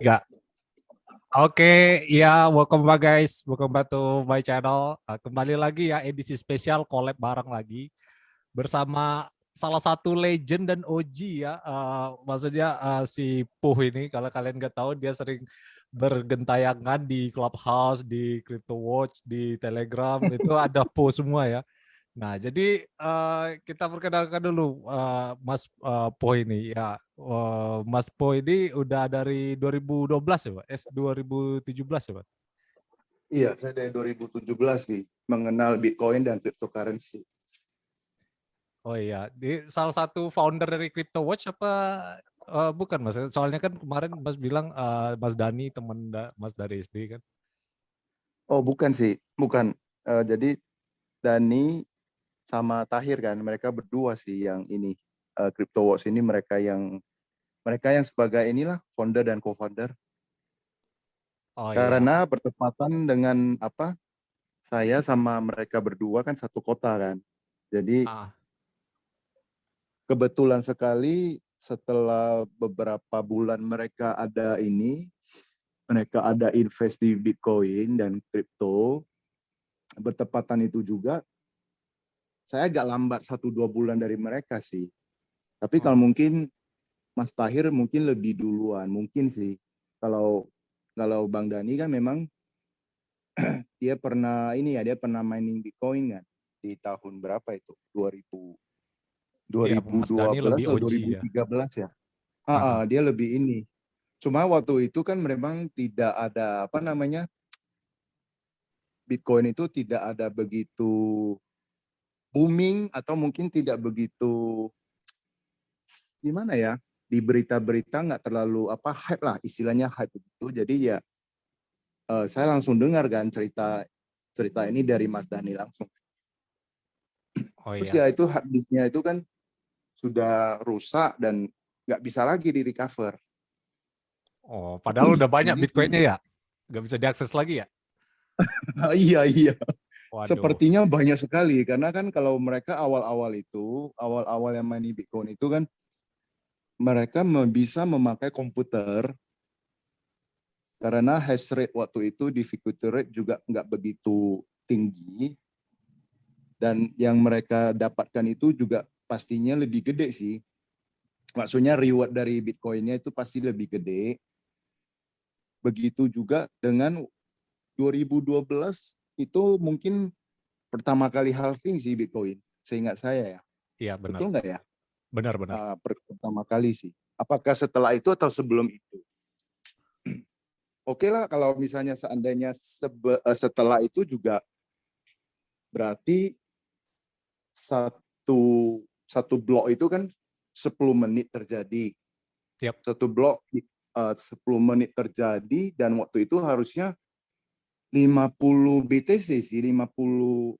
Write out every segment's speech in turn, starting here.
Enggak. Oke, ya welcome back guys, welcome back to my channel. Uh, kembali lagi ya edisi spesial collab bareng lagi bersama salah satu legend dan OG ya. Uh, maksudnya uh, si Puh ini kalau kalian nggak tahu dia sering bergentayangan di Clubhouse, di Crypto Watch, di Telegram itu ada Puh semua ya. Nah, jadi uh, kita perkenalkan dulu uh, Mas uh, Po ini ya. Uh, Mas Po ini udah dari 2012 ya, Pak? S 2017 ya, Pak? Iya, saya dari 2017 nih mengenal Bitcoin dan cryptocurrency. Oh iya, di salah satu founder dari Crypto Watch apa uh, bukan Mas? Soalnya kan kemarin Mas bilang uh, Mas Dani teman da Mas dari SD kan? Oh, bukan sih, bukan. Uh, jadi Dani sama Tahir kan mereka berdua sih yang ini uh, Crypto Watch ini mereka yang mereka yang sebagai inilah founder dan co-founder oh, iya. karena iya. bertepatan dengan apa saya sama mereka berdua kan satu kota kan jadi ah. kebetulan sekali setelah beberapa bulan mereka ada ini mereka ada invest di Bitcoin dan kripto bertepatan itu juga saya agak lambat satu dua bulan dari mereka sih. Tapi kalau hmm. mungkin Mas Tahir mungkin lebih duluan, mungkin sih. Kalau kalau Bang Dani kan memang dia pernah ini ya, dia pernah mining Bitcoin kan di tahun berapa itu? 2000 2012 ya, lebih atau 2013 ya. ya. Ah, ah, dia lebih ini. Cuma waktu itu kan memang tidak ada apa namanya Bitcoin itu tidak ada begitu booming atau mungkin tidak begitu gimana ya di berita-berita nggak terlalu apa hype lah istilahnya hype itu jadi ya uh, saya langsung dengar kan cerita cerita ini dari Mas Dani langsung. Oh, terus iya. ya itu hard disknya itu kan sudah rusak dan nggak bisa lagi di recover oh padahal udah banyak bitcoinnya ya? Nggak bisa diakses lagi ya? Iya iya Waduh. Sepertinya banyak sekali karena kan kalau mereka awal-awal itu, awal-awal yang main Bitcoin itu kan mereka bisa memakai komputer karena hash rate waktu itu difficulty rate juga nggak begitu tinggi dan yang mereka dapatkan itu juga pastinya lebih gede sih. Maksudnya reward dari Bitcoinnya itu pasti lebih gede. Begitu juga dengan 2012 itu mungkin pertama kali halving sih Bitcoin, seingat saya ya. Iya benar. Betul nggak ya? Benar benar. Uh, pertama kali sih. Apakah setelah itu atau sebelum itu? Oke okay lah kalau misalnya seandainya sebe, uh, setelah itu juga berarti satu satu blok itu kan 10 menit terjadi. Yep. Satu blok uh, 10 menit terjadi dan waktu itu harusnya 50 BTC sih, 50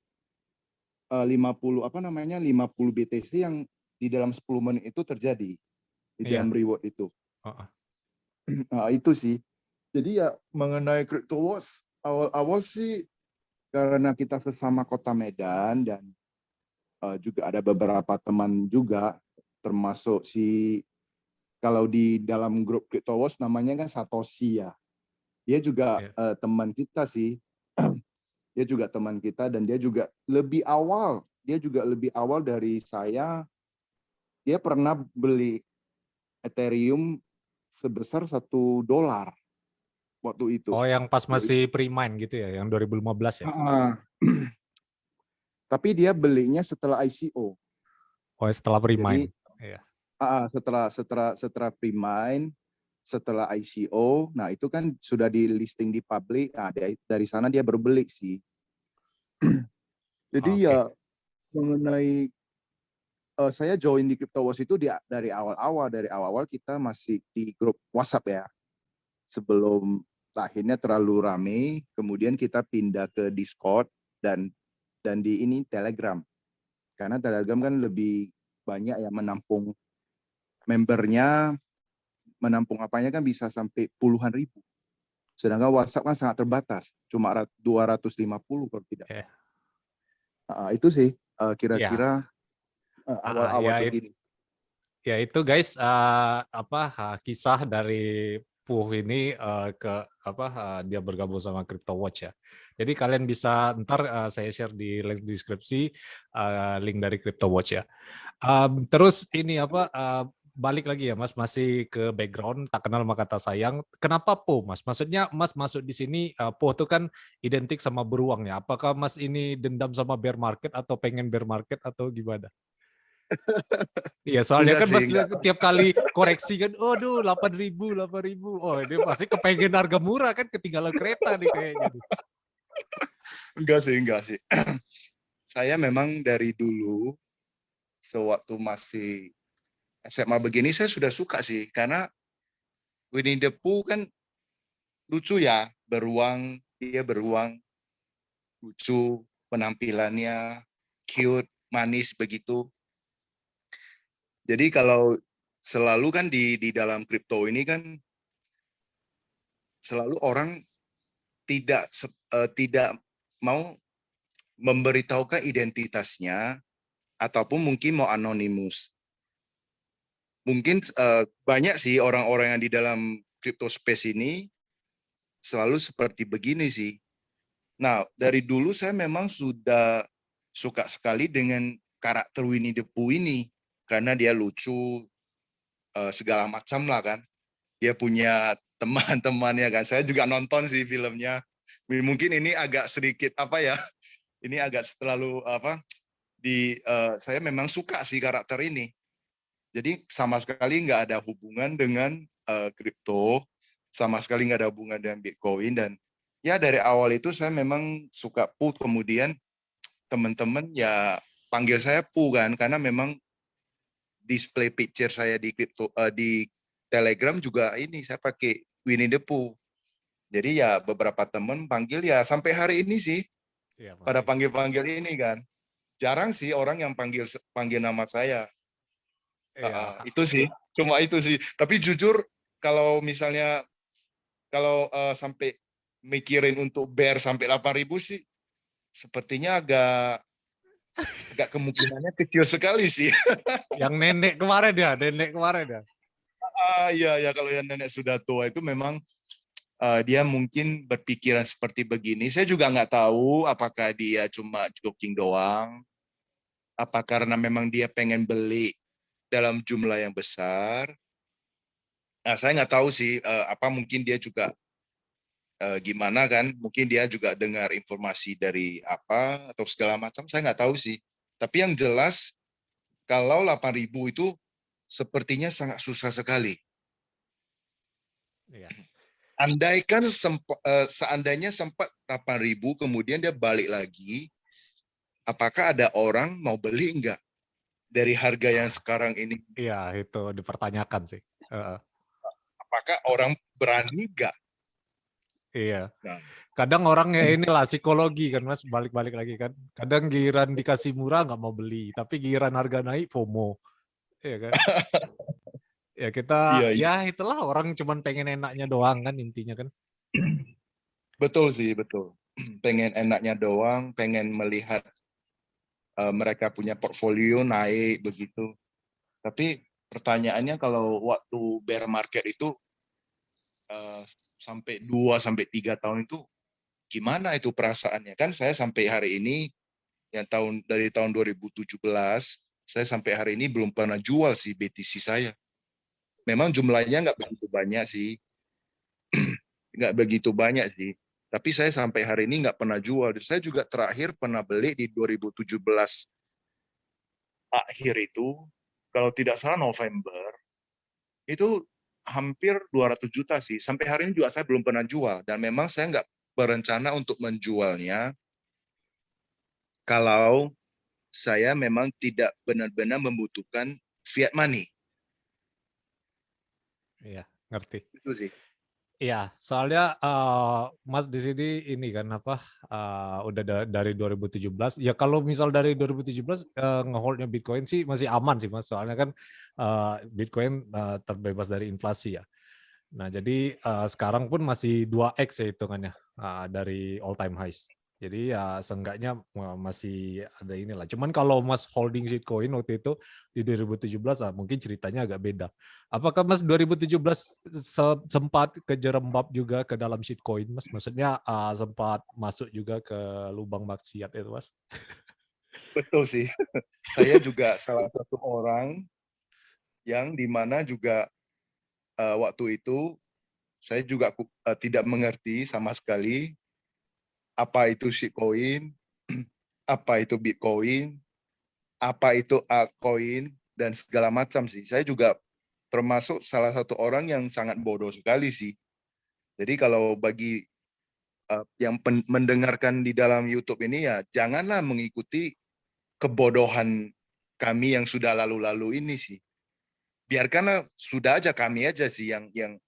uh, 50 apa namanya? 50 BTC yang di dalam 10 menit itu terjadi di iya. dalam reward itu. Uh -uh. Nah, itu sih. Jadi ya mengenai crypto wars awal-awal sih karena kita sesama kota Medan dan uh, juga ada beberapa teman juga termasuk si kalau di dalam grup crypto wars namanya kan Satoshi ya. Dia juga yeah. Iya. uh, teman kita sih. dia juga teman kita dan dia juga lebih awal. Dia juga lebih awal dari saya. Dia pernah beli Ethereum sebesar satu dolar waktu itu. Oh, yang pas masih pre-mine gitu ya, yang 2015 ya? Uh, tapi dia belinya setelah ICO. Oh, setelah pre-mine. Iya. Uh, setelah setelah setelah pre-mine setelah ICO, nah itu kan sudah di listing di publik, nah dari, sana dia berbeli sih. Jadi okay. ya mengenai uh, saya join di Crypto Wars itu di, dari awal-awal, dari awal-awal kita masih di grup WhatsApp ya. Sebelum akhirnya terlalu rame, kemudian kita pindah ke Discord dan dan di ini Telegram. Karena Telegram kan lebih banyak ya menampung membernya menampung apanya kan bisa sampai puluhan ribu. Sedangkan WhatsApp kan sangat terbatas, cuma 250 kalau tidak. Yeah. Uh, itu sih kira kira-kira yeah. uh, awal-awal ya, begini. Ya itu guys uh, apa uh, kisah dari Puh ini uh, ke apa uh, dia bergabung sama Crypto Watch ya. Jadi kalian bisa ntar uh, saya share di link deskripsi uh, link dari Crypto Watch ya. Um, terus ini apa uh, balik lagi ya Mas masih ke background tak kenal maka kata sayang. Kenapa Po Mas? Maksudnya Mas masuk di sini uh, Po itu kan identik sama beruang ya. Apakah Mas ini dendam sama bear market atau pengen bear market atau gimana? Iya, soalnya kan sih, enggak. tiap kali koreksi kan, "Aduh, 8.000, 8.000." Oh, ini pasti kepengen harga murah kan ketinggalan kereta nih kayaknya. Enggak sih, enggak sih. Saya memang dari dulu sewaktu masih SMA begini saya sudah suka sih karena Winnie the Pooh kan lucu ya, beruang, dia beruang lucu, penampilannya cute, manis begitu. Jadi kalau selalu kan di di dalam kripto ini kan selalu orang tidak eh, tidak mau memberitahukan identitasnya ataupun mungkin mau anonimus. Mungkin eh, banyak sih orang-orang yang di dalam crypto space ini selalu seperti begini sih. Nah, dari dulu saya memang sudah suka sekali dengan karakter Winnie the Pooh ini karena dia lucu eh, segala macam lah kan. Dia punya teman-temannya kan. Saya juga nonton sih filmnya. Mungkin ini agak sedikit apa ya? Ini agak terlalu apa? Di eh, saya memang suka sih karakter ini. Jadi sama sekali nggak ada hubungan dengan eh, kripto, sama sekali nggak ada hubungan dengan Bitcoin dan ya dari awal itu saya memang suka Pooh kemudian teman-teman ya panggil saya Pooh kan karena memang display picture saya di kripto eh, di Telegram juga ini saya pakai Winnie the Pooh. Jadi ya beberapa teman panggil ya sampai hari ini sih Mas. pada panggil-panggil ini kan. Jarang sih orang yang panggil panggil nama saya. Iya. Ah, itu sih, cuma itu sih. Tapi jujur kalau misalnya kalau eh, sampai mikirin untuk bear sampai 8.000 sih sepertinya agak agak kemungkinannya kecil sekali sih. Yang nenek kemarin ya, nenek kemarin ya. Ah iya ya kalau yang nenek sudah tua itu memang eh, dia mungkin berpikiran seperti begini. Saya juga nggak tahu apakah dia cuma joking doang, apa karena memang dia pengen beli dalam jumlah yang besar. Nah, saya nggak tahu sih eh, apa mungkin dia juga eh, gimana kan? Mungkin dia juga dengar informasi dari apa atau segala macam. Saya nggak tahu sih. Tapi yang jelas kalau 8.000 itu sepertinya sangat susah sekali. Iya. Andaikan sempa- eh, seandainya sempat 8.000 kemudian dia balik lagi, apakah ada orang mau beli enggak dari harga yang sekarang ini? Iya, itu dipertanyakan sih. Heeh. Apakah orang berani enggak? Iya. Nah. Kadang orangnya inilah psikologi kan Mas, balik-balik lagi kan. Kadang giliran dikasih murah nggak mau beli, tapi giliran harga naik FOMO. Iya kan? ya kita Iya, iya. ya itulah orang cuman pengen enaknya doang kan intinya kan. Betul sih, betul. Pengen enaknya doang, pengen melihat eh, mereka punya portfolio naik begitu. Tapi pertanyaannya kalau waktu bear market itu eh, sampai 2 sampai 3 tahun itu gimana itu perasaannya? Kan saya sampai hari ini yang tahun dari tahun 2017 saya sampai hari ini belum pernah jual sih BTC saya. Memang jumlahnya nggak begitu banyak sih, nggak begitu banyak sih. Tapi saya sampai hari ini nggak pernah jual. Saya juga terakhir pernah beli di 2017 akhir itu, kalau tidak salah November, itu hampir 200 juta sih. Sampai hari ini juga saya belum pernah jual. Dan memang saya nggak berencana untuk menjualnya kalau saya memang tidak benar-benar membutuhkan fiat money. Iya, ngerti. Itu sih. Iya, soalnya eh, Mas di sini ini kan apa eh, udah da- dari 2017. Ya kalau misal dari 2017 eh, ngeholdnya Bitcoin sih masih aman sih Mas. Soalnya kan eh, Bitcoin eh, terbebas dari inflasi ya. Nah jadi eh, sekarang pun masih 2x ya hitungannya eh, dari all time highs. Jadi ya seenggaknya masih ada inilah. Cuman kalau Mas holding shitcoin waktu itu di 2017 ah, mungkin ceritanya agak beda. Apakah Mas 2017 sempat kejerembab juga ke dalam shitcoin Mas? Maksudnya uh, sempat masuk juga ke lubang maksiat itu Mas? Betul sih. Saya juga salah satu orang yang di mana juga uh, waktu itu saya juga uh, tidak mengerti sama sekali apa itu shitcoin, apa itu bitcoin, apa itu altcoin dan segala macam sih. Saya juga termasuk salah satu orang yang sangat bodoh sekali sih. Jadi kalau bagi uh, yang mendengarkan di dalam YouTube ini ya janganlah mengikuti kebodohan kami yang sudah lalu-lalu ini sih. Biarkanlah sudah aja kami aja sih yang yang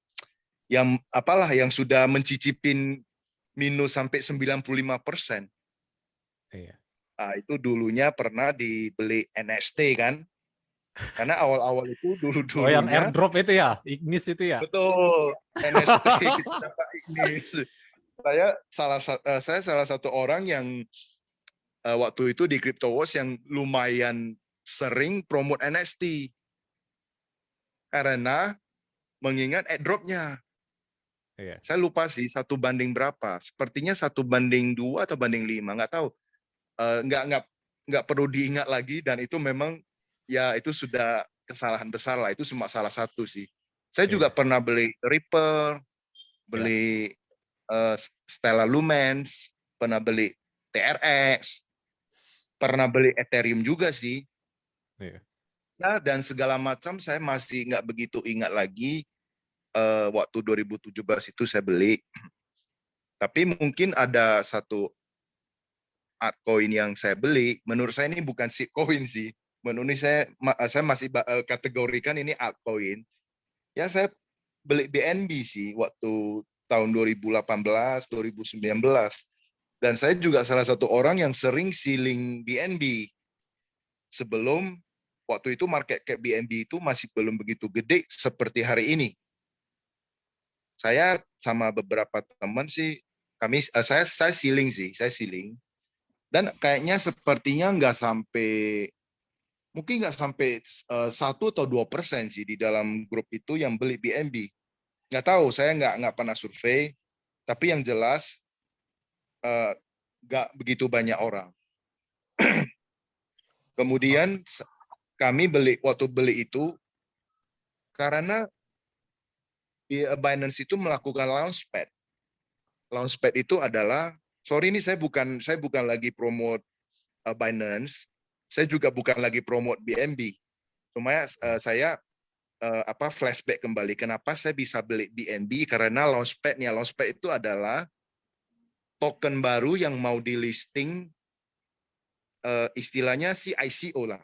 yang apalah yang sudah mencicipin minus sampai 95 persen. Iya. Nah, itu dulunya pernah dibeli NST kan. Karena awal-awal itu dulu-dulu. Oh yang airdrop itu ya, Ignis itu ya. Betul, NST Ignis. Saya salah uh, saya salah satu orang yang uh, waktu itu di Crypto Wars yang lumayan sering promote NST. Karena mengingat airdropnya. Iya. Saya lupa sih satu banding berapa. Sepertinya satu banding dua atau banding lima, nggak tahu. Uh, nggak nggak nggak perlu diingat lagi dan itu memang ya itu sudah kesalahan besar lah. Itu cuma salah satu sih. Saya iya. juga pernah beli Ripple, beli iya. uh, Stella Lumens, pernah beli TRX, pernah beli Ethereum juga sih. Iya. Nah, dan segala macam saya masih nggak begitu ingat lagi uh, waktu 2017 itu saya beli. Tapi mungkin ada satu altcoin yang saya beli, menurut saya ini bukan shitcoin sih. Menurut saya saya masih eh, kategorikan ini altcoin. Ya saya beli BNB sih waktu tahun 2018, 2019. Dan saya juga salah satu orang yang sering sealing BNB. Sebelum waktu itu market cap BNB itu masih belum begitu gede seperti hari ini saya sama beberapa teman sih kami uh, saya saya siling sih saya siling dan kayaknya sepertinya nggak sampai mungkin nggak sampai eh, satu uh, atau dua persen sih di dalam grup itu yang beli BNB nggak tahu saya nggak nggak pernah survei. Tapi yang jelas uh, nggak begitu banyak orang. Kemudian kami beli waktu beli itu karena Binance itu melakukan launchpad. Launchpad itu adalah sorry ini saya bukan saya bukan lagi promote uh, Binance, saya juga bukan lagi promote BNB. Cuma uh, saya uh, apa flashback kembali kenapa saya bisa beli BNB karena launchpadnya launchpad itu adalah token baru yang mau di listing istilahnya si ICO lah.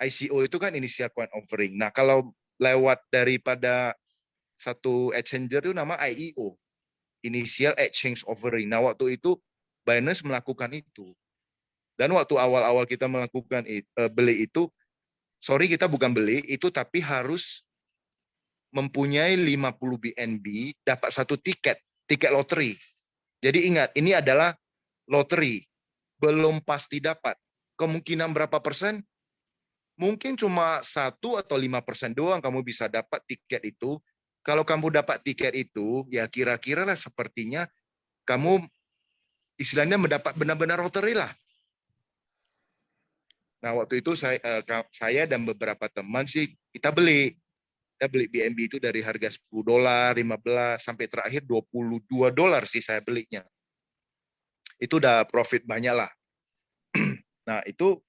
ICO itu kan initial coin offering. Nah, kalau lewat daripada satu exchanger itu nama IEO, Initial Exchange Offering. Nah, waktu itu Binance melakukan itu. Dan waktu awal-awal kita melakukan it, uh, beli itu, sorry kita bukan beli, itu tapi harus mempunyai 50 BNB, dapat satu tiket, tiket lotre. Jadi ingat, ini adalah lotre, belum pasti dapat. Kemungkinan berapa persen? Mungkin cuma satu atau lima persen doang kamu bisa dapat tiket itu kalau kamu dapat tiket itu, ya kira-kira lah sepertinya kamu istilahnya mendapat benar-benar rotary lah. Nah waktu itu saya, eh, saya dan beberapa teman sih kita beli, kita beli BNB itu dari harga 10 dolar, 15 sampai terakhir 22 dolar sih saya belinya. Itu udah profit banyak lah. nah itu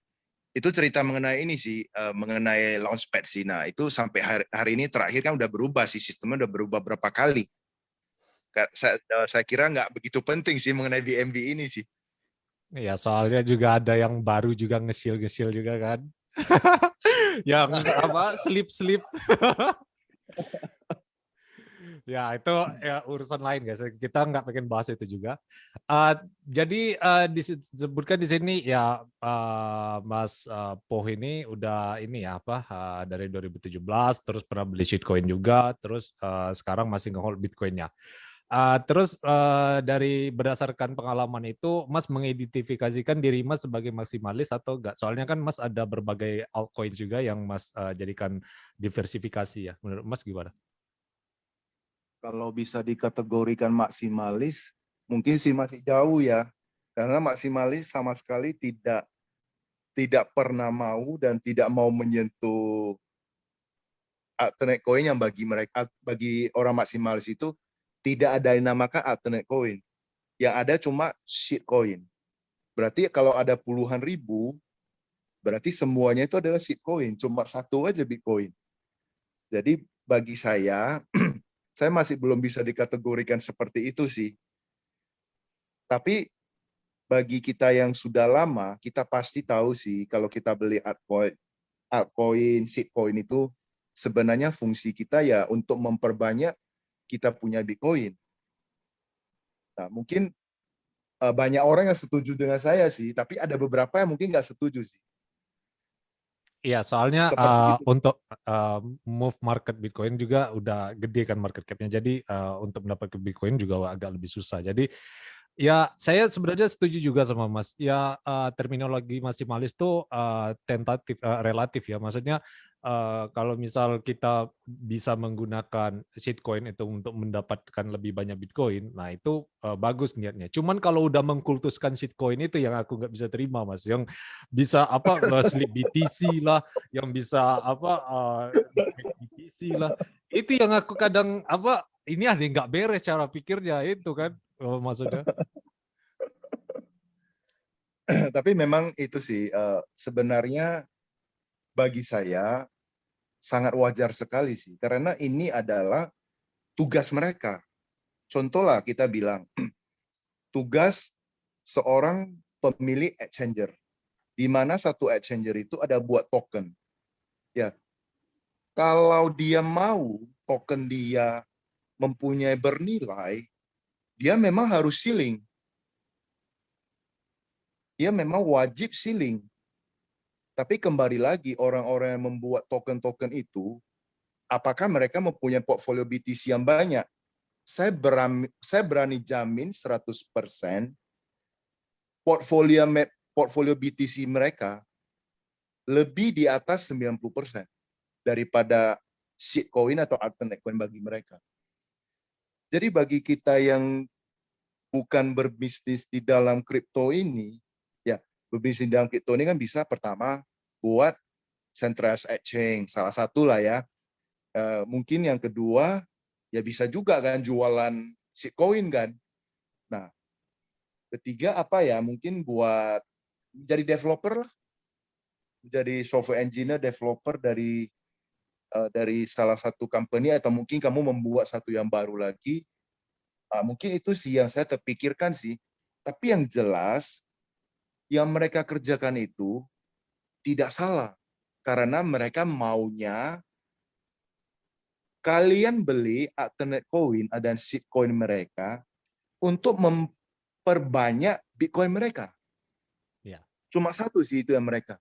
itu cerita mengenai ini sih uh, mengenai launchpad sih. Nah itu sampai hari, hari ini terakhir kan udah berubah sih sistemnya udah berubah berapa kali. Saya, saya kira nggak begitu penting sih mengenai BMB ini sih. Ya soalnya juga ada yang baru juga ngesil-ngesil juga kan. yang apa slip-slip. Ya itu ya urusan lain guys. Kita nggak pengen bahas itu juga. Uh, jadi uh, disebutkan di sini ya uh, Mas uh, Poh ini udah ini ya apa uh, dari 2017 terus pernah beli shitcoin juga terus uh, sekarang masih ngehold Bitcoinnya. Uh, terus uh, dari berdasarkan pengalaman itu, Mas mengidentifikasikan diri Mas sebagai maksimalis atau enggak? Soalnya kan Mas ada berbagai altcoin juga yang Mas uh, jadikan diversifikasi ya. Menurut Mas gimana? Kalau bisa dikategorikan maksimalis, mungkin sih masih jauh ya. Karena maksimalis sama sekali tidak tidak pernah mau dan tidak mau menyentuh alternate coin yang bagi mereka bagi orang maksimalis itu tidak ada yang namakan alternate coin. Yang ada cuma shit coin. Berarti kalau ada puluhan ribu, berarti semuanya itu adalah shit coin. Cuma satu aja Bitcoin. Jadi bagi saya, saya masih belum bisa dikategorikan seperti itu sih. Tapi bagi kita yang sudah lama, kita pasti tahu sih kalau kita beli altcoin, altcoin, coin itu sebenarnya fungsi kita ya untuk memperbanyak kita punya Bitcoin. Nah, mungkin uh, banyak orang yang setuju dengan saya sih, tapi ada beberapa yang mungkin nggak setuju sih. Iya, soalnya uh, untuk uh, move market Bitcoin juga udah gede kan market cap-nya. Jadi uh, untuk mendapatkan Bitcoin juga agak lebih susah. Jadi Ya, saya sebenarnya setuju juga sama Mas. Ya, uh, terminologi maksimalis tuh uh, tentatif, uh, relatif ya. Maksudnya uh, kalau misal kita bisa menggunakan shitcoin itu untuk mendapatkan lebih banyak Bitcoin, nah itu uh, bagus niatnya. Cuman kalau udah mengkultuskan shitcoin itu yang aku nggak bisa terima, Mas. Yang bisa apa slip BTC lah, yang bisa apa uh, BTC lah. Itu yang aku kadang apa ini ada nggak beres cara pikirnya itu kan oh, maksudnya. Tapi memang itu sih uh, sebenarnya bagi saya sangat wajar sekali sih karena ini adalah tugas mereka. Contohlah kita bilang tugas seorang pemilik exchanger di mana satu exchanger itu ada buat token. Ya. Kalau dia mau token dia mempunyai bernilai, dia memang harus ceiling. Dia memang wajib ceiling. Tapi kembali lagi orang-orang yang membuat token-token itu, apakah mereka mempunyai portfolio BTC yang banyak? Saya berani, saya berani jamin 100% portfolio portfolio BTC mereka lebih di atas 90% daripada shitcoin atau alternate coin bagi mereka. Jadi bagi kita yang bukan berbisnis di dalam kripto ini, ya berbisnis di dalam kripto ini kan bisa pertama buat centralized exchange, salah satu lah ya. E, mungkin yang kedua ya bisa juga kan jualan shitcoin kan. Nah, ketiga apa ya? Mungkin buat jadi developer lah, jadi software engineer, developer dari uh, dari salah satu company atau mungkin kamu membuat satu yang baru lagi. Uh, mungkin itu sih yang saya terpikirkan sih. Tapi yang jelas, yang mereka kerjakan itu tidak salah. Karena mereka maunya kalian beli alternate coin dan coin mereka untuk memperbanyak Bitcoin mereka. Ya. Cuma satu sih itu yang mereka.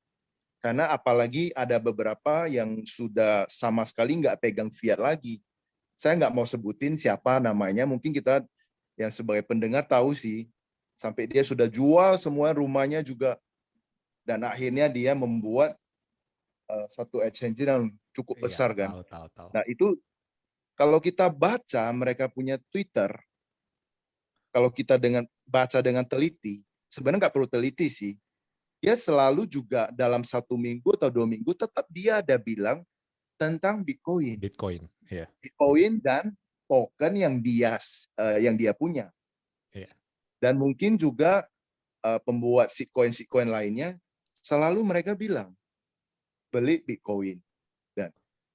Karena apalagi ada beberapa yang sudah sama sekali nggak pegang fiat lagi. Saya nggak mau sebutin siapa namanya, mungkin kita yang sebagai pendengar tahu sih, sampai dia sudah jual semua rumahnya juga, dan akhirnya dia membuat uh, satu exchange yang cukup iya, besar kan. Tahu, tahu, tahu. Nah itu kalau kita baca mereka punya Twitter, kalau kita dengan baca dengan teliti, sebenarnya nggak perlu teliti sih, dia selalu juga dalam satu minggu atau dua minggu tetap dia ada bilang tentang Bitcoin. Bitcoin, yeah. Bitcoin dan token yang dia uh, yang dia punya. Yeah. Dan mungkin juga uh, pembuat sitcoin sitcoin lainnya selalu mereka bilang beli Bitcoin. Dan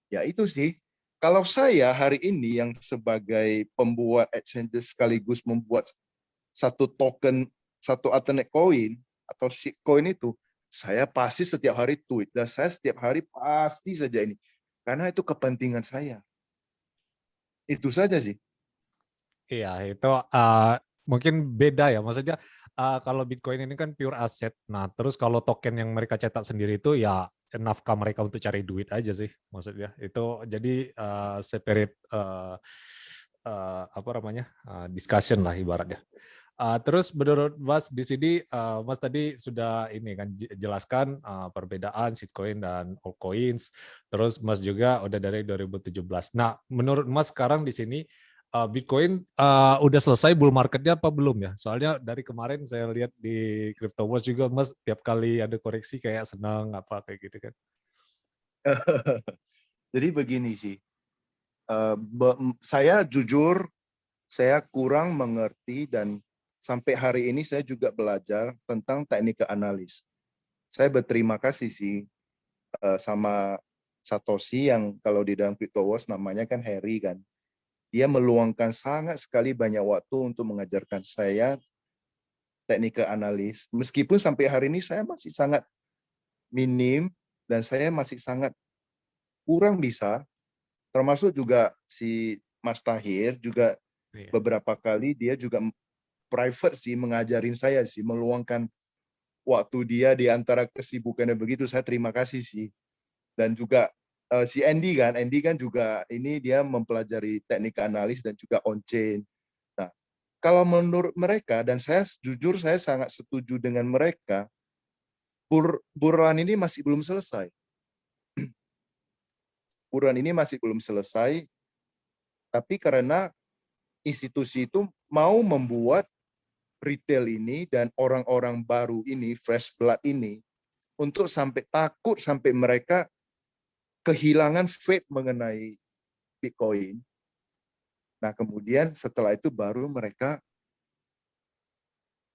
ya itu sih. Kalau saya hari ini yang sebagai pembuat exchange sekaligus membuat satu token, satu alternate coin, atau shitcoin itu, saya pasti setiap hari tweet dan saya setiap hari pasti saja ini karena itu kepentingan saya. Itu saja sih. Iya, itu uh, mungkin beda ya. Maksudnya uh, kalau Bitcoin ini kan pure aset. Nah, terus kalau token yang mereka cetak sendiri itu ya nafkah mereka untuk cari duit aja sih maksudnya. Itu jadi uh, separate uh, uh, apa namanya uh, discussion lah ibaratnya. Uh, terus menurut Mas di sini uh, Mas tadi sudah ini kan jelaskan uh, perbedaan shitcoin dan altcoins. Terus Mas juga udah dari 2017. Nah, menurut Mas sekarang di sini uh, Bitcoin uh, udah selesai bull marketnya apa belum ya? Soalnya dari kemarin saya lihat di Crypto Watch juga Mas tiap kali ada koreksi kayak senang apa kayak gitu kan. Jadi begini sih. Uh, saya jujur saya kurang mengerti dan sampai hari ini saya juga belajar tentang teknik analis. Saya berterima kasih sih uh, sama Satoshi yang kalau di dalam CryptoWars namanya kan Harry kan. Dia meluangkan sangat sekali banyak waktu untuk mengajarkan saya teknik analis. Meskipun sampai hari ini saya masih sangat minim dan saya masih sangat kurang bisa. Termasuk juga si Mas Tahir juga iya. beberapa kali dia juga private sih mengajarin saya sih meluangkan waktu dia di antara kesibukannya begitu saya terima kasih sih dan juga uh, si Andy kan Andy kan juga ini dia mempelajari teknik analis dan juga on chain nah kalau menurut mereka dan saya jujur saya sangat setuju dengan mereka bur buruan ini masih belum selesai. Buruan ini masih belum selesai tapi karena institusi itu mau membuat retail ini dan orang-orang baru ini, fresh blood ini, untuk sampai takut sampai mereka kehilangan faith mengenai Bitcoin. Nah, kemudian setelah itu baru mereka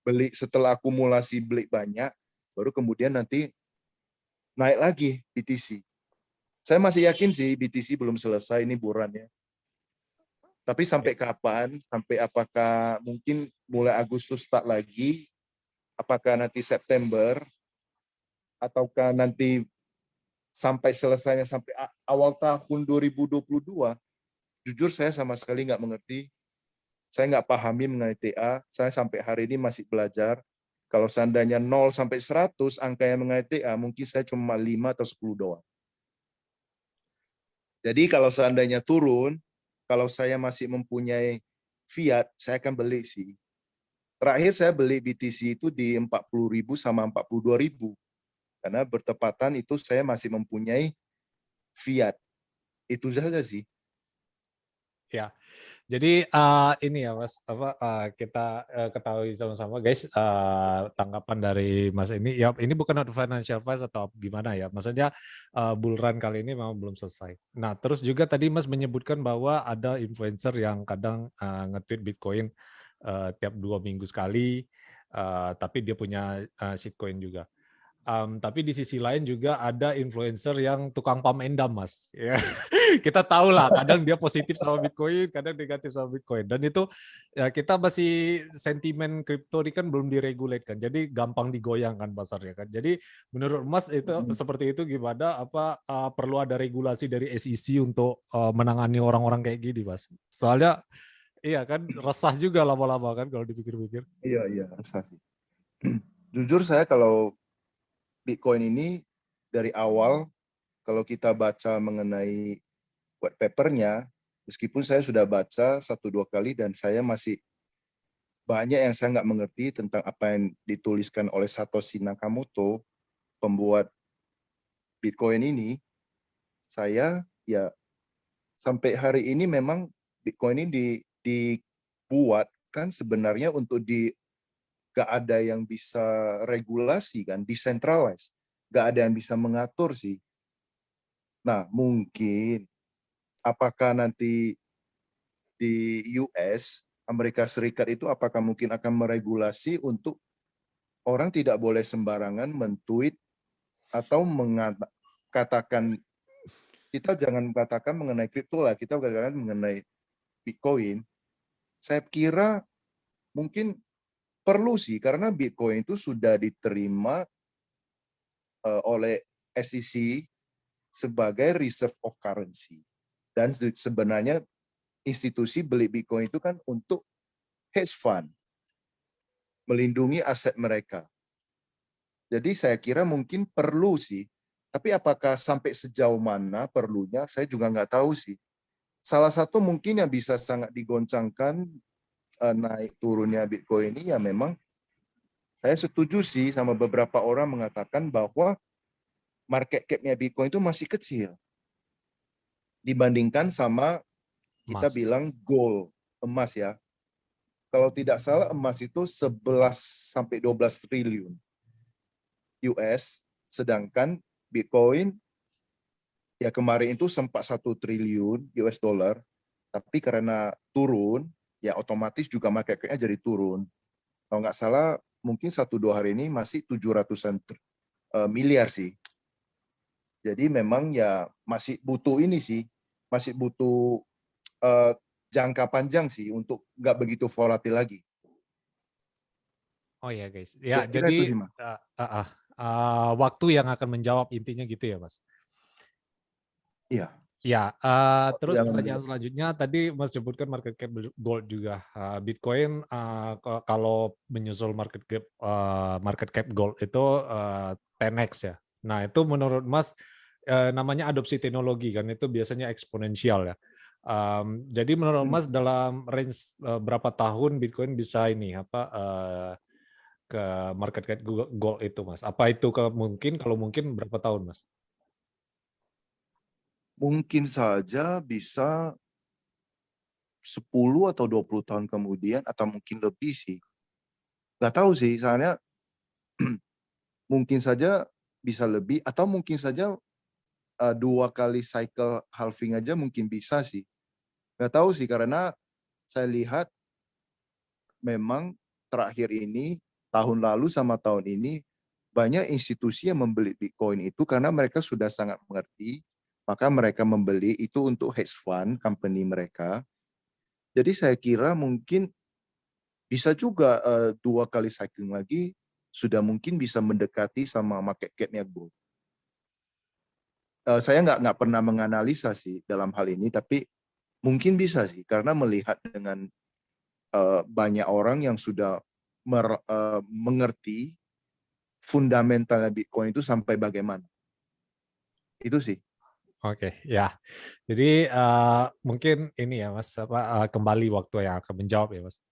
beli setelah akumulasi beli banyak, baru kemudian nanti naik lagi BTC. Saya masih yakin sih BTC belum selesai ini burannya. Tapi sampai kapan? Sampai apakah mungkin mulai Agustus start lagi? Apakah nanti September? Ataukah nanti sampai selesainya sampai awal tahun 2022? Jujur saya sama sekali nggak mengerti. Saya nggak pahami mengenai TA. Saya sampai hari ini masih belajar. Kalau seandainya 0 sampai 100 angka yang mengenai TA, mungkin saya cuma 5 atau 10 doang. Jadi kalau seandainya turun, kalau saya masih mempunyai fiat, saya akan beli sih. Terakhir saya beli BTC itu di 40.000 sama 42.000. Karena bertepatan itu saya masih mempunyai fiat. Itu saja sih. Ya. Jadi uh, ini ya Mas, apa uh, kita uh, ketahui sama-sama guys uh, tanggapan dari Mas ini. Ya ini bukan financial advice atau gimana ya. Maksudnya uh, bull run kali ini memang belum selesai. Nah terus juga tadi Mas menyebutkan bahwa ada influencer yang kadang uh, nge-tweet Bitcoin uh, tiap dua minggu sekali, uh, tapi dia punya uh, shitcoin juga. Um, tapi di sisi lain juga ada influencer yang tukang pam endam, mas. Ya. kita tahu lah, kadang dia positif sama Bitcoin, kadang negatif sama Bitcoin. Dan itu ya kita masih sentimen kripto ini kan belum diregulate kan, jadi gampang digoyang kan pasarnya kan. Jadi menurut Mas itu hmm. seperti itu gimana? Apa uh, perlu ada regulasi dari SEC untuk uh, menangani orang-orang kayak gini, Mas? Soalnya iya kan resah juga lama-lama kan kalau dipikir-pikir. Iya iya resah sih. Jujur saya kalau Bitcoin ini dari awal kalau kita baca mengenai white papernya, meskipun saya sudah baca satu dua kali dan saya masih banyak yang saya nggak mengerti tentang apa yang dituliskan oleh Satoshi Nakamoto, pembuat Bitcoin ini, saya ya sampai hari ini memang Bitcoin ini dibuat kan sebenarnya untuk di gak ada yang bisa regulasi kan, decentralized. Gak ada yang bisa mengatur sih. Nah, mungkin apakah nanti di US, Amerika Serikat itu apakah mungkin akan meregulasi untuk orang tidak boleh sembarangan mentweet atau mengatakan kita jangan mengatakan mengenai kripto lah, kita katakan mengenai Bitcoin. Saya kira mungkin perlu sih karena Bitcoin itu sudah diterima uh, oleh SEC sebagai reserve of currency dan sebenarnya institusi beli Bitcoin itu kan untuk hedge fund melindungi aset mereka. Jadi saya kira mungkin perlu sih, tapi apakah sampai sejauh mana perlunya saya juga nggak tahu sih. salah satu mungkin yang bisa sangat digoncangkan naik turunnya Bitcoin ini ya memang saya setuju sih sama beberapa orang mengatakan bahwa market cap-nya Bitcoin itu masih kecil dibandingkan sama kita Emas. bilang gold emas ya. Kalau tidak salah emas itu 11 sampai 12 triliun US, sedangkan Bitcoin ya kemarin itu sempat satu triliun US dollar, tapi karena turun ya otomatis juga market cap-nya jadi turun. Kalau nggak salah mungkin satu dua hari ini masih 700-an uh, miliar sih. Jadi memang ya masih butuh ini sih, masih butuh uh, jangka panjang sih untuk nggak begitu volatil lagi. Oh ya guys, ya, Kira-kira jadi itu, uh, uh, uh, uh, waktu yang akan menjawab intinya gitu ya mas. Iya. Ya, uh, terus yang pertanyaan selanjutnya tadi Mas sebutkan market cap gold juga. Uh, Bitcoin uh, kalau menyusul market cap uh, market cap gold itu uh, 10x ya. Nah, itu menurut Mas uh, namanya adopsi teknologi kan itu biasanya eksponensial ya. Um, jadi menurut Hmm. Mas dalam range uh, berapa tahun Bitcoin bisa ini apa uh, ke market cap gold itu Mas? Apa itu ke mungkin kalau mungkin berapa tahun Mas? Mungkin saja bisa 10 atau 20 tahun kemudian atau mungkin lebih sih. Nggak tahu sih, soalnya mungkin saja bisa lebih atau mungkin saja uh, dua kali cycle halving aja mungkin bisa sih. Nggak tahu sih karena saya lihat memang terakhir ini tahun lalu sama tahun ini banyak institusi yang membeli Bitcoin itu karena mereka sudah sangat mengerti maka mereka membeli itu untuk hedge fund company mereka. Jadi saya kira mungkin bisa juga uh, dua kali cycling lagi sudah mungkin bisa mendekati sama market cap-nya gold. Uh, saya nggak nggak pernah menganalisa sih dalam hal ini, tapi mungkin bisa sih karena melihat dengan uh, banyak orang yang sudah mer, uh, mengerti fundamentalnya Bitcoin itu sampai bagaimana. Itu sih. Oke, ya. Jadi uh, mungkin ini ya, Mas, apa uh, kembali waktu yang akan menjawab ya, Mas.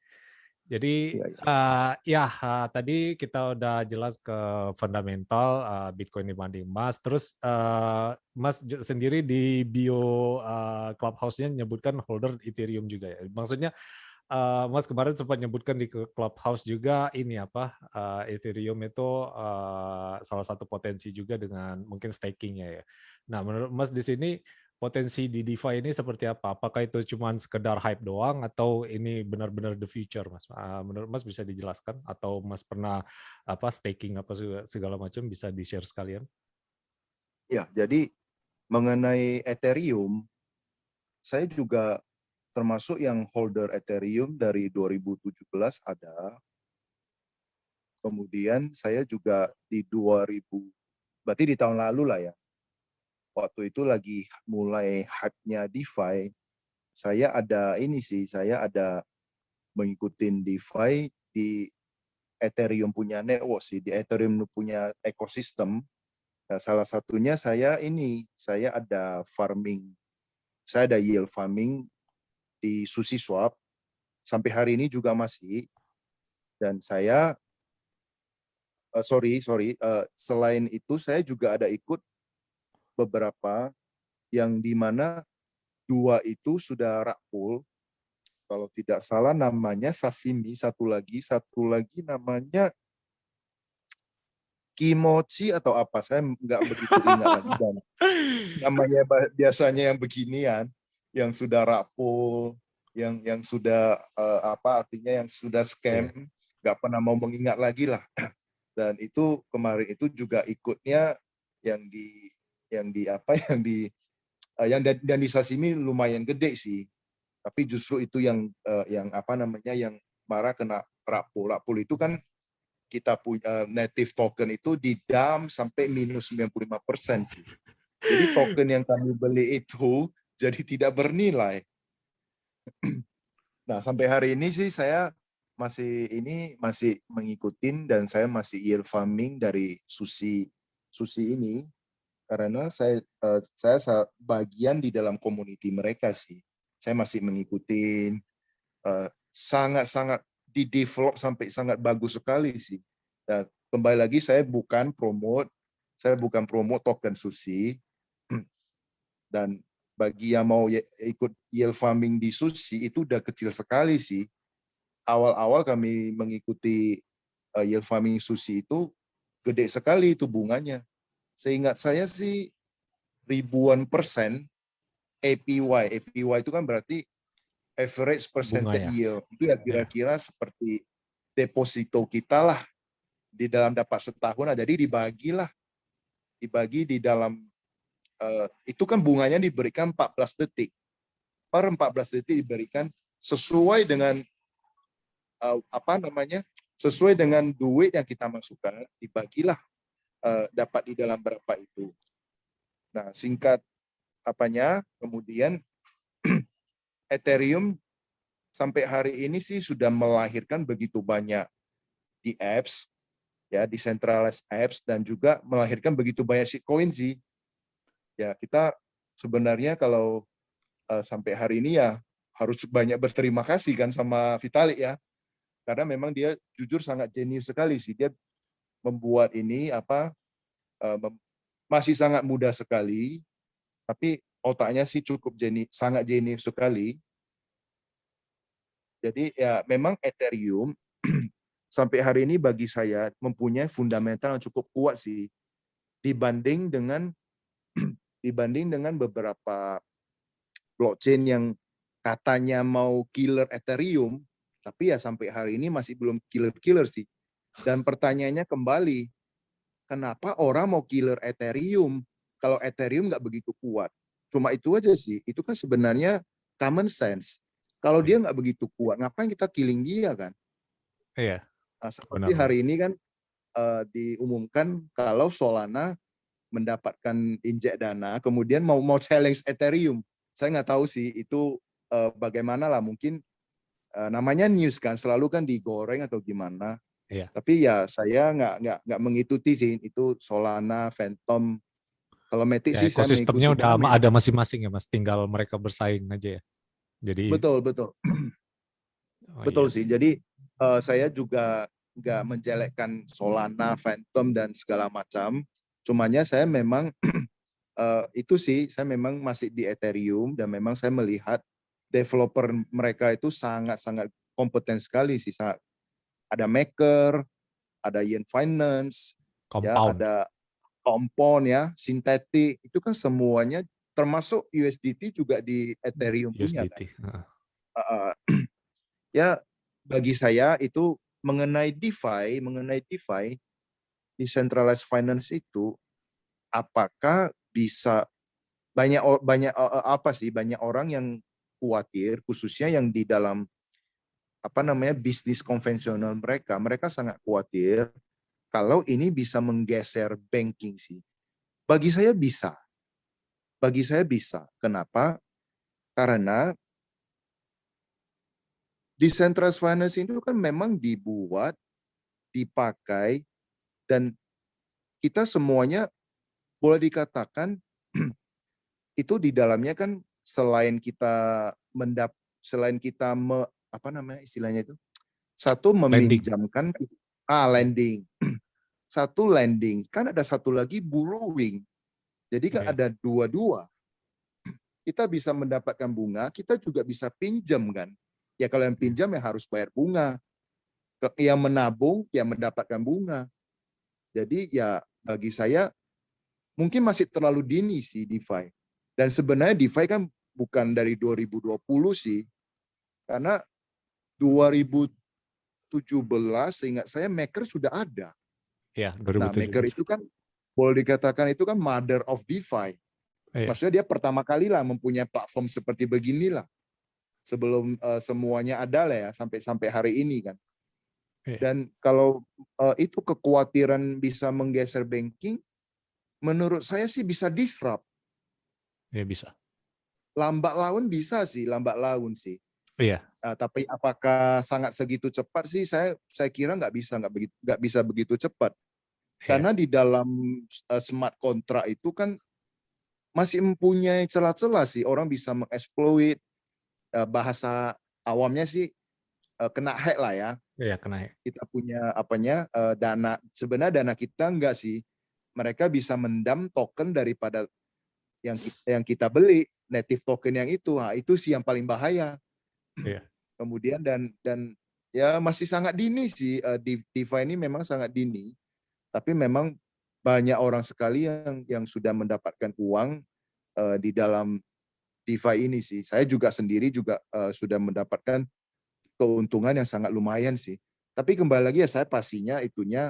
Jadi Iya, iya. uh, ya uh, tadi kita udah jelas ke fundamental uh, Bitcoin dibanding emas. Terus uh, Mas sendiri di bio uh, Clubhouse-nya nyebutkan holder Ethereum juga ya. Maksudnya uh, Mas kemarin sempat nyebutkan di ke Clubhouse juga ini apa uh, Ethereum itu uh, salah satu potensi juga dengan mungkin stakingnya ya. Nah, menurut Mas di sini potensi di DeFi ini seperti apa? Apakah itu cuma sekedar hype doang atau ini benar-benar the future, Mas? Ah, Menurut Mas bisa dijelaskan atau Mas pernah apa staking apa segala- macam bisa di-share sekalian? Ya, jadi mengenai Ethereum, saya juga termasuk yang holder Ethereum dari 2017 ada. Kemudian saya juga di 2000, berarti di tahun lalu lah ya. Waktu itu lagi mulai hype-nya DeFi, saya ada ini sih, saya ada mengikuti DeFi di Ethereum punya network sih, di Ethereum punya ekosistem. Nah, salah satunya saya ini, saya ada farming, saya ada yield farming di SushiSwap. Sampai hari ini juga masih. Dan saya, eh, sorry, sorry, eh, selain itu saya juga ada ikut beberapa yang di mana dua itu sudah rakpul. Kalau tidak salah namanya sashimi, satu lagi, satu lagi namanya kimochi atau apa saya nggak begitu ingat lagi dan namanya biasanya yang beginian yang sudah rapuh yang yang sudah eh, apa artinya yang sudah scam nggak pernah mau mengingat lagi lah dan itu kemarin itu juga ikutnya yang di yang di apa yang di eh, yang dan, dan di sashimi lumayan gede sih tapi justru itu yang eh, yang apa namanya yang marah kena rapuh rapuh itu kan kita punya native token itu di dam sampai minus 95% sih. Jadi token yang kami beli itu jadi tidak bernilai. Nah, sampai hari ini sih saya masih ini masih mengikutin dan saya masih yield farming dari sushi sushi ini karena saya eh, saya sa- bagian di dalam community mereka sih. saya masih mengikuti eh, sangat-sangat di develop sampai sangat bagus sekali sih. Dan kembali lagi saya bukan promote, saya bukan promote token sushi. Dan bagi yang mau ikut yield farming di sushi itu udah kecil sekali sih. Awal-awal kami mengikuti eh, yield farming sushi itu gede sekali itu bunganya. Seingat saya sih ribuan persen APY. APY itu kan berarti average percentage ya? yield. Itu ya kira-kira seperti deposito kita lah di dalam dapat setahun. Nah, jadi dibagilah. Dibagi di dalam eh, itu kan bunganya diberikan 14 detik. Per 14 detik diberikan sesuai dengan eh, apa namanya? Sesuai dengan duit yang kita masukkan, dibagilah eh, dapat di dalam berapa itu. Nah, singkat apanya, kemudian Ethereum sampai hari ini sih sudah melahirkan begitu banyak di apps, ya decentralized apps dan juga melahirkan begitu banyak shitcoin sih. Ya kita sebenarnya kalau eh, sampai hari ini ya harus banyak berterima kasih kan sama Vitalik ya, karena memang dia jujur sangat jenius sekali sih dia membuat ini apa eh, masih sangat mudah sekali, tapi otaknya sih cukup jeni, sangat jenius sekali. Jadi ya memang Ethereum sampai hari ini bagi saya mempunyai fundamental yang cukup kuat sih dibanding dengan dibanding dengan beberapa blockchain yang katanya mau killer Ethereum, tapi ya sampai hari ini masih belum killer-killer sih. Dan pertanyaannya kembali, kenapa orang mau killer Ethereum kalau Ethereum nggak begitu kuat? Cuma itu aja sih. Itu kan sebenarnya common sense. Kalau dia nggak begitu kuat, ngapain kita killing dia kan? Iya. Nah, seperti Benar. hari ini kan eh, diumumkan kalau Solana mendapatkan injek dana, kemudian mau mau challenge Ethereum. Saya nggak tahu sih itu eh, bagaimana lah mungkin eh, namanya news kan selalu kan digoreng atau gimana. Iya. Tapi ya saya nggak nggak nggak mengikuti sih itu Solana, Phantom. Kalau Matic Ya, sih saya ekosistemnya udah kami. ada masing-masing ya mas, tinggal mereka bersaing aja ya. Jadi Betul betul. oh Betul iya sih. Jadi eh, saya juga nggak menjelekkan Solana, Phantom dan segala macam. Cumanya saya memang eh, itu sih saya memang masih di Ethereum dan memang saya melihat developer mereka itu sangat-sangat kompeten sekali sih. Sangat, ada Maker, ada Yen Finance, ya ada Compound ya, Synthetic itu kan semuanya termasuk USDT juga di Ethereum punya kan. USDT. Uh, ya bagi saya itu mengenai DeFi, mengenai DeFi, decentralized finance itu apakah bisa banyak banyak uh, uh, apa sih banyak orang yang khawatir khususnya yang di dalam apa namanya bisnis konvensional mereka mereka sangat khawatir kalau ini bisa menggeser banking sih. Bagi saya bisa. Bagi saya bisa. Kenapa? Karena decentralized finance itu kan memang dibuat, dipakai, dan kita semuanya boleh dikatakan itu di dalamnya kan selain kita mendap, selain kita me, apa namanya istilahnya itu, satu meminjamkan, ah lending, satu lending, kan ada satu lagi borrowing, jadi kan Iya. ada dua-dua. Kita bisa mendapatkan bunga, kita juga bisa pinjam kan. Ya kalau yang pinjam ya harus bayar bunga. Yang menabung ya mendapatkan bunga. Jadi ya bagi saya mungkin masih terlalu dini sih DeFi. Dan sebenarnya DeFi kan bukan dari 2020 sih. Karena 2017 seingat saya Maker sudah ada. Ya, Nah, 2017. Maker itu kan boleh dikatakan itu kan mother of DeFi. Iya. Maksudnya dia pertama kali lah mempunyai platform seperti beginilah. Sebelum eh, semuanya ada lah ya sampai sampai hari ini kan. Iya. Dan kalau eh, itu kekhawatiran bisa menggeser banking, menurut saya sih bisa disrupt. Ya bisa. Lambat laun bisa sih, lambat laun sih. Iya. Ah, tapi apakah sangat segitu cepat sih? Saya saya kira nggak bisa nggak begitu nggak bisa begitu cepat. Iya. Karena di dalam uh, smart contract itu kan masih mempunyai celah-celah sih orang bisa mengeksploit uh, bahasa awamnya sih uh, kena hack lah ya. Iya, kena hack. Kita punya apanya uh, dana sebenarnya dana kita enggak sih. Mereka bisa mendam token daripada yang kita, yang kita beli native token yang itu. Nah, itu sih yang paling bahaya. Iya. Kemudian dan dan ya masih sangat dini sih uh, DeFi ini memang sangat dini. Tapi memang banyak orang sekali yang yang sudah mendapatkan uang uh, di dalam DeFi ini sih. Saya juga sendiri juga uh, sudah mendapatkan keuntungan yang sangat lumayan sih. Tapi kembali lagi ya saya pastinya itunya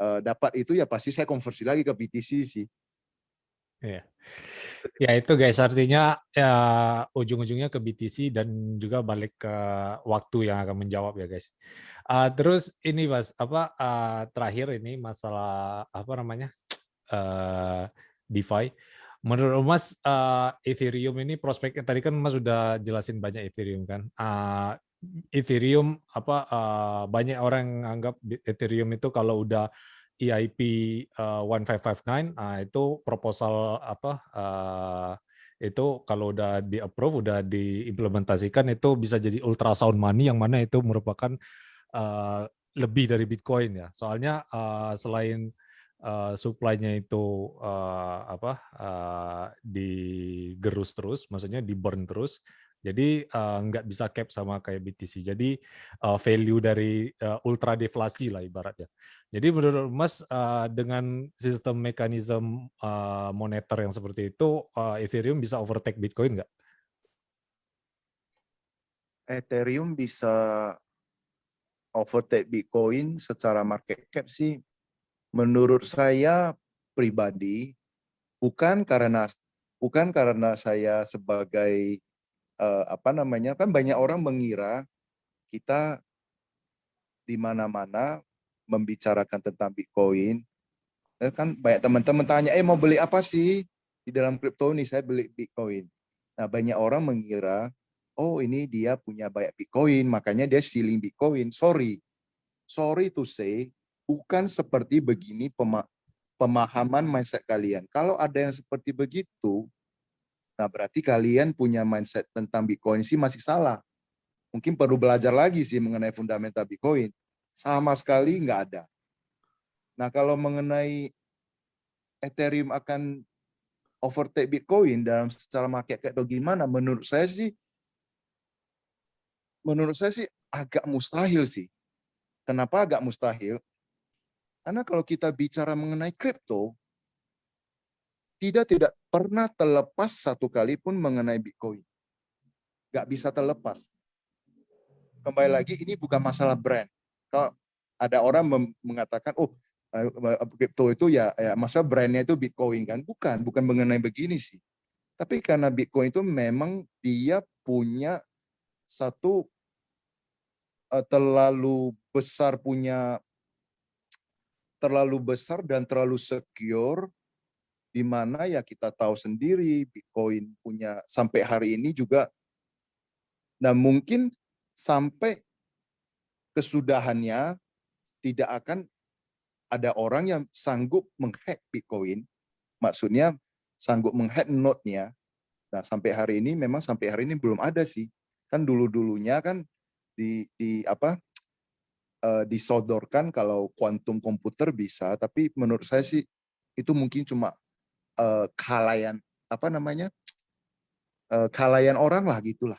uh, dapat itu ya pasti saya konversi lagi ke BTC sih. Iya. Ya itu guys artinya ya ujung-ujungnya ke BTC dan juga balik ke waktu yang akan menjawab ya guys. Uh, terus ini mas apa uh, terakhir ini masalah apa namanya uh, DeFi. Menurut Mas uh, Ethereum ini prospek tadi kan Mas sudah jelasin banyak Ethereum kan. Uh, Ethereum apa uh, banyak orang anggap Ethereum itu kalau udah EIP uh, 1559 uh, itu proposal apa uh, itu kalau udah di approve udah diimplementasikan itu bisa jadi ultrasound money yang mana itu merupakan uh, lebih dari Bitcoin ya. Soalnya uh, selain uh, supply-nya itu uh, apa uh, digerus terus, maksudnya di burn terus, jadi uh, nggak bisa cap sama kayak BTC. Jadi uh, value dari uh, ultra deflasi lah ibaratnya. Jadi menurut Mas uh, dengan sistem mekanisme uh, moneter yang seperti itu, uh, Ethereum bisa overtake Bitcoin nggak? Ethereum bisa overtake Bitcoin secara market cap sih. Menurut saya pribadi bukan karena bukan karena saya sebagai uh, apa namanya kan banyak orang mengira kita di mana-mana membicarakan tentang Bitcoin. Eh, kan banyak teman-teman tanya, eh mau beli apa sih di dalam kripto ini? Saya beli Bitcoin. Nah banyak orang mengira, oh ini dia punya banyak Bitcoin, makanya dia stealing Bitcoin. Sorry, sorry to say, bukan seperti begini pemahaman mindset kalian. Kalau ada yang seperti begitu, Nah, berarti kalian punya mindset tentang Bitcoin sih masih salah. Mungkin perlu belajar lagi sih mengenai fundamental Bitcoin. Sama sekali nggak ada. Nah, kalau mengenai Ethereum akan overtake Bitcoin dalam secara market kayak atau gimana, menurut saya sih menurut saya sih agak mustahil sih. Kenapa agak mustahil? Karena kalau kita bicara mengenai kripto, tidak tidak pernah terlepas satu kali pun mengenai Bitcoin. Gak bisa terlepas. Kembali lagi, ini bukan masalah brand. Kalau ada orang mengatakan, oh, crypto itu ya, ya masa brandnya itu Bitcoin kan? Bukan, bukan mengenai begini sih. Tapi karena Bitcoin itu memang dia punya satu uh, terlalu besar punya terlalu besar dan terlalu secure di mana ya kita tahu sendiri Bitcoin punya sampai hari ini juga. Nah mungkin sampai kesudahannya tidak akan ada orang yang sanggup menghack Bitcoin. Maksudnya sanggup menghack node-nya. Nah sampai hari ini memang sampai hari ini belum ada sih. Kan dulu-dulunya kan di di apa uh, disodorkan kalau kuantum komputer bisa tapi menurut saya sih itu mungkin cuma uh, kalayan apa namanya uh, kalayan orang lah gitulah.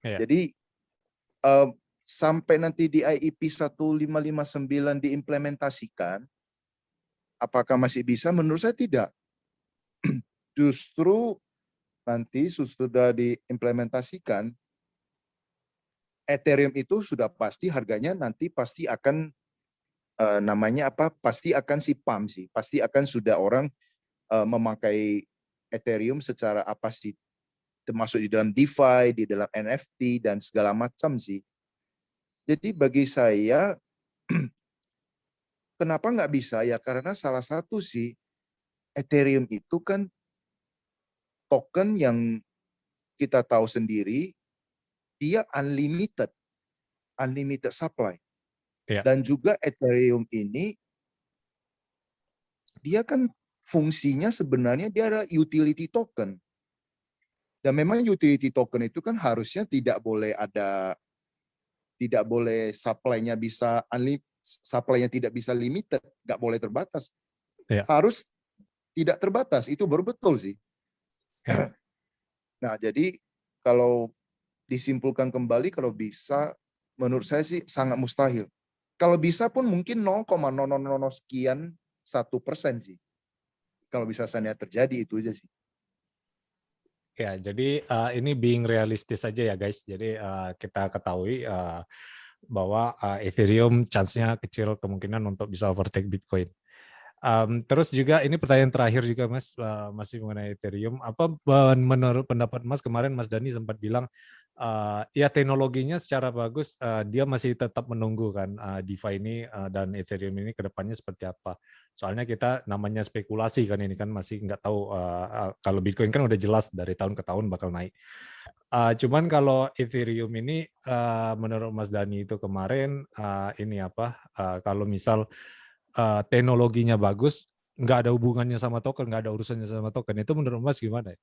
Yeah. Jadi uh, sampai nanti di IEP 1559 diimplementasikan, apakah masih bisa? Menurut saya tidak. Justru nanti sudah diimplementasikan, Ethereum itu sudah pasti harganya nanti pasti akan namanya apa? Pasti akan si pump sih, pasti akan sudah orang uh, memakai Ethereum secara apa sih termasuk di dalam DeFi, di dalam NFT dan segala macam sih. Jadi bagi saya kenapa nggak bisa ya karena salah satu sih Ethereum itu kan token yang kita tahu sendiri dia unlimited unlimited supply. Ya. Dan juga Ethereum ini dia kan fungsinya sebenarnya dia adalah utility token. Dan memang utility token itu kan harusnya tidak boleh ada tidak boleh supply-nya bisa supply-nya tidak bisa limited, nggak boleh terbatas. Ya. Harus tidak terbatas, itu baru betul sih. Ya. Nah, jadi kalau disimpulkan kembali kalau bisa menurut saya sih sangat mustahil. Kalau bisa pun mungkin 0,000 sekian satu persen sih. Kalau bisa sana terjadi itu aja sih. Ya, jadi uh, ini being realistis saja ya guys. Jadi uh, kita ketahui uh, bahwa uh, Ethereum chance-nya kecil kemungkinan untuk bisa overtake Bitcoin. Um, terus juga ini pertanyaan terakhir juga Mas uh, masih mengenai Ethereum. Apa menurut pendapat Mas kemarin Mas Dani sempat bilang uh, ya teknologinya secara bagus uh, dia masih tetap menunggu kan uh, DeFi ini uh, dan Ethereum ini ke depannya seperti apa. Soalnya kita namanya spekulasi kan ini kan masih nggak tahu uh, uh, kalau Bitcoin kan udah jelas dari tahun ke tahun bakal naik. Uh, cuman kalau Ethereum ini uh, menurut Mas Dani itu kemarin uh, ini apa? Uh, kalau misal teknologinya bagus, nggak ada hubungannya sama token, nggak ada urusannya sama token. Itu menurut Mas gimana? ya?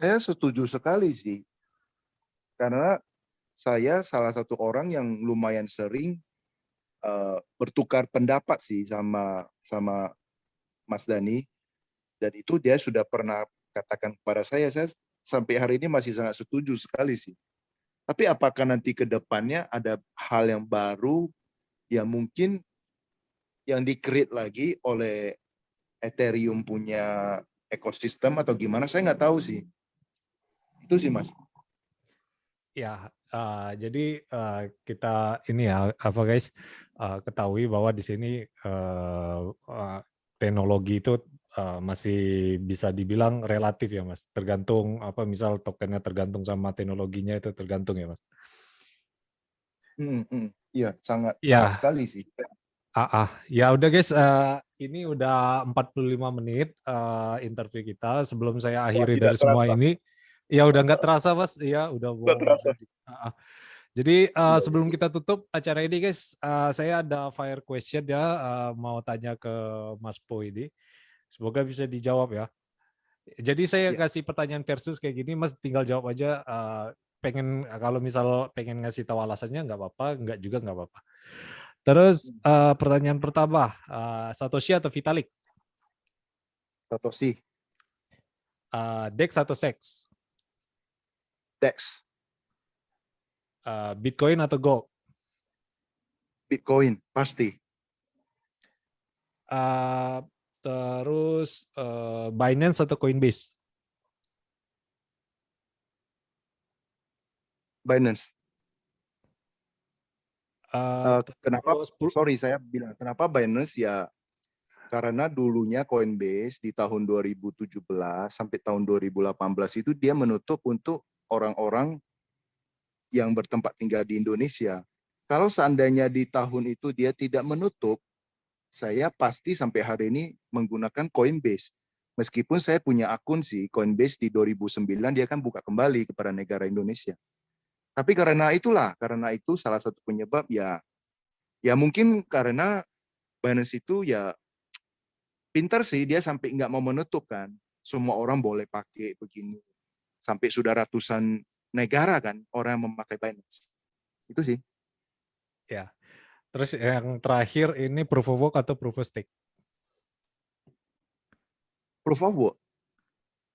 Saya setuju sekali sih. Karena saya salah satu orang yang lumayan sering uh, bertukar pendapat sih sama sama Mas Dani. Dan itu dia sudah pernah katakan kepada saya, saya sampai hari ini masih sangat setuju sekali sih. Tapi apakah nanti ke depannya ada hal yang baru yang mungkin yang di-create lagi oleh Ethereum punya ekosistem atau gimana? Saya nggak tahu sih. Itu sih mas. Ya, uh, jadi uh, kita ini ya apa guys uh, ketahui bahwa di sini uh, uh, teknologi itu uh, masih bisa dibilang relatif ya mas. Tergantung apa misal tokennya tergantung sama teknologinya itu tergantung ya mas. Hmm, hmm. Iya, sangat, Ya. sangat sekali sih. Ah, ah. ya udah guys, eh, ini udah 45 menit eh, interview kita. Sebelum saya akhiri tidak dari semua terasa. ini, ya udah nggak terasa mas, ya udah terasa. Jadi eh, Iya, sebelum kita tutup acara ini guys, eh, saya ada fire question ya, eh, mau tanya ke Mas Po ini. Semoga bisa dijawab ya. Jadi saya Iya. kasih pertanyaan versus kayak gini, Mas tinggal jawab aja. eh, pengen kalau misal pengen ngasih tahu alasannya nggak apa-apa, nggak juga nggak apa-apa. Terus eh, pertanyaan pertama, eh, Satoshi atau Vitalik? Satoshi, Eh, Dex atau Sex? Dex, Eh, Bitcoin atau Gold? Bitcoin, pasti. Eh, terus eh, Binance atau Coinbase? Binance. Eh, kenapa? terus Sorry, saya bilang kenapa Binance ya? Karena dulunya Coinbase di tahun 2017 sampai tahun 2018 itu dia menutup untuk orang-orang yang bertempat tinggal di Indonesia. Kalau seandainya di tahun itu dia tidak menutup, saya pasti sampai hari ini menggunakan Coinbase. Meskipun saya punya akun sih Coinbase di 2009 dia kan buka kembali kepada negara Indonesia. Tapi karena itulah, karena itu salah satu penyebab ya ya mungkin karena Binance itu ya pintar sih dia sampai nggak mau menutup kan. Semua orang boleh pakai begini. Sampai sudah ratusan negara kan orang yang memakai Binance. Itu sih. Terus yang terakhir ini proof of work atau proof of stake? Proof of work.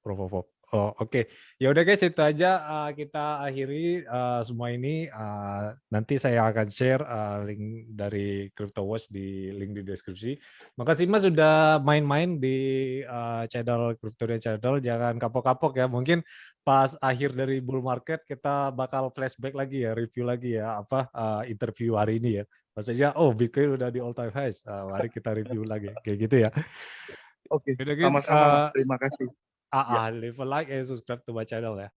Proof of work. Oh, oke. Ya udah guys, itu aja uh, kita akhiri uh, semua ini. Uh, nanti saya akan share uh, link dari CryptoWatch di link di deskripsi. Makasih Mas sudah main-main di uh, channel Cryptoria Channel. Jangan kapok-kapok ya. Mungkin pas akhir dari bull market kita bakal flashback lagi ya, review lagi ya apa uh, interview hari ini ya. Maksudnya, oh Bitcoin udah di all time highs. Uh, mari kita review lagi. Kayak gitu ya. Oke. Guys, Sama-sama uh. Terima kasih. Ah, ah, leave a like and subscribe to my channel ya.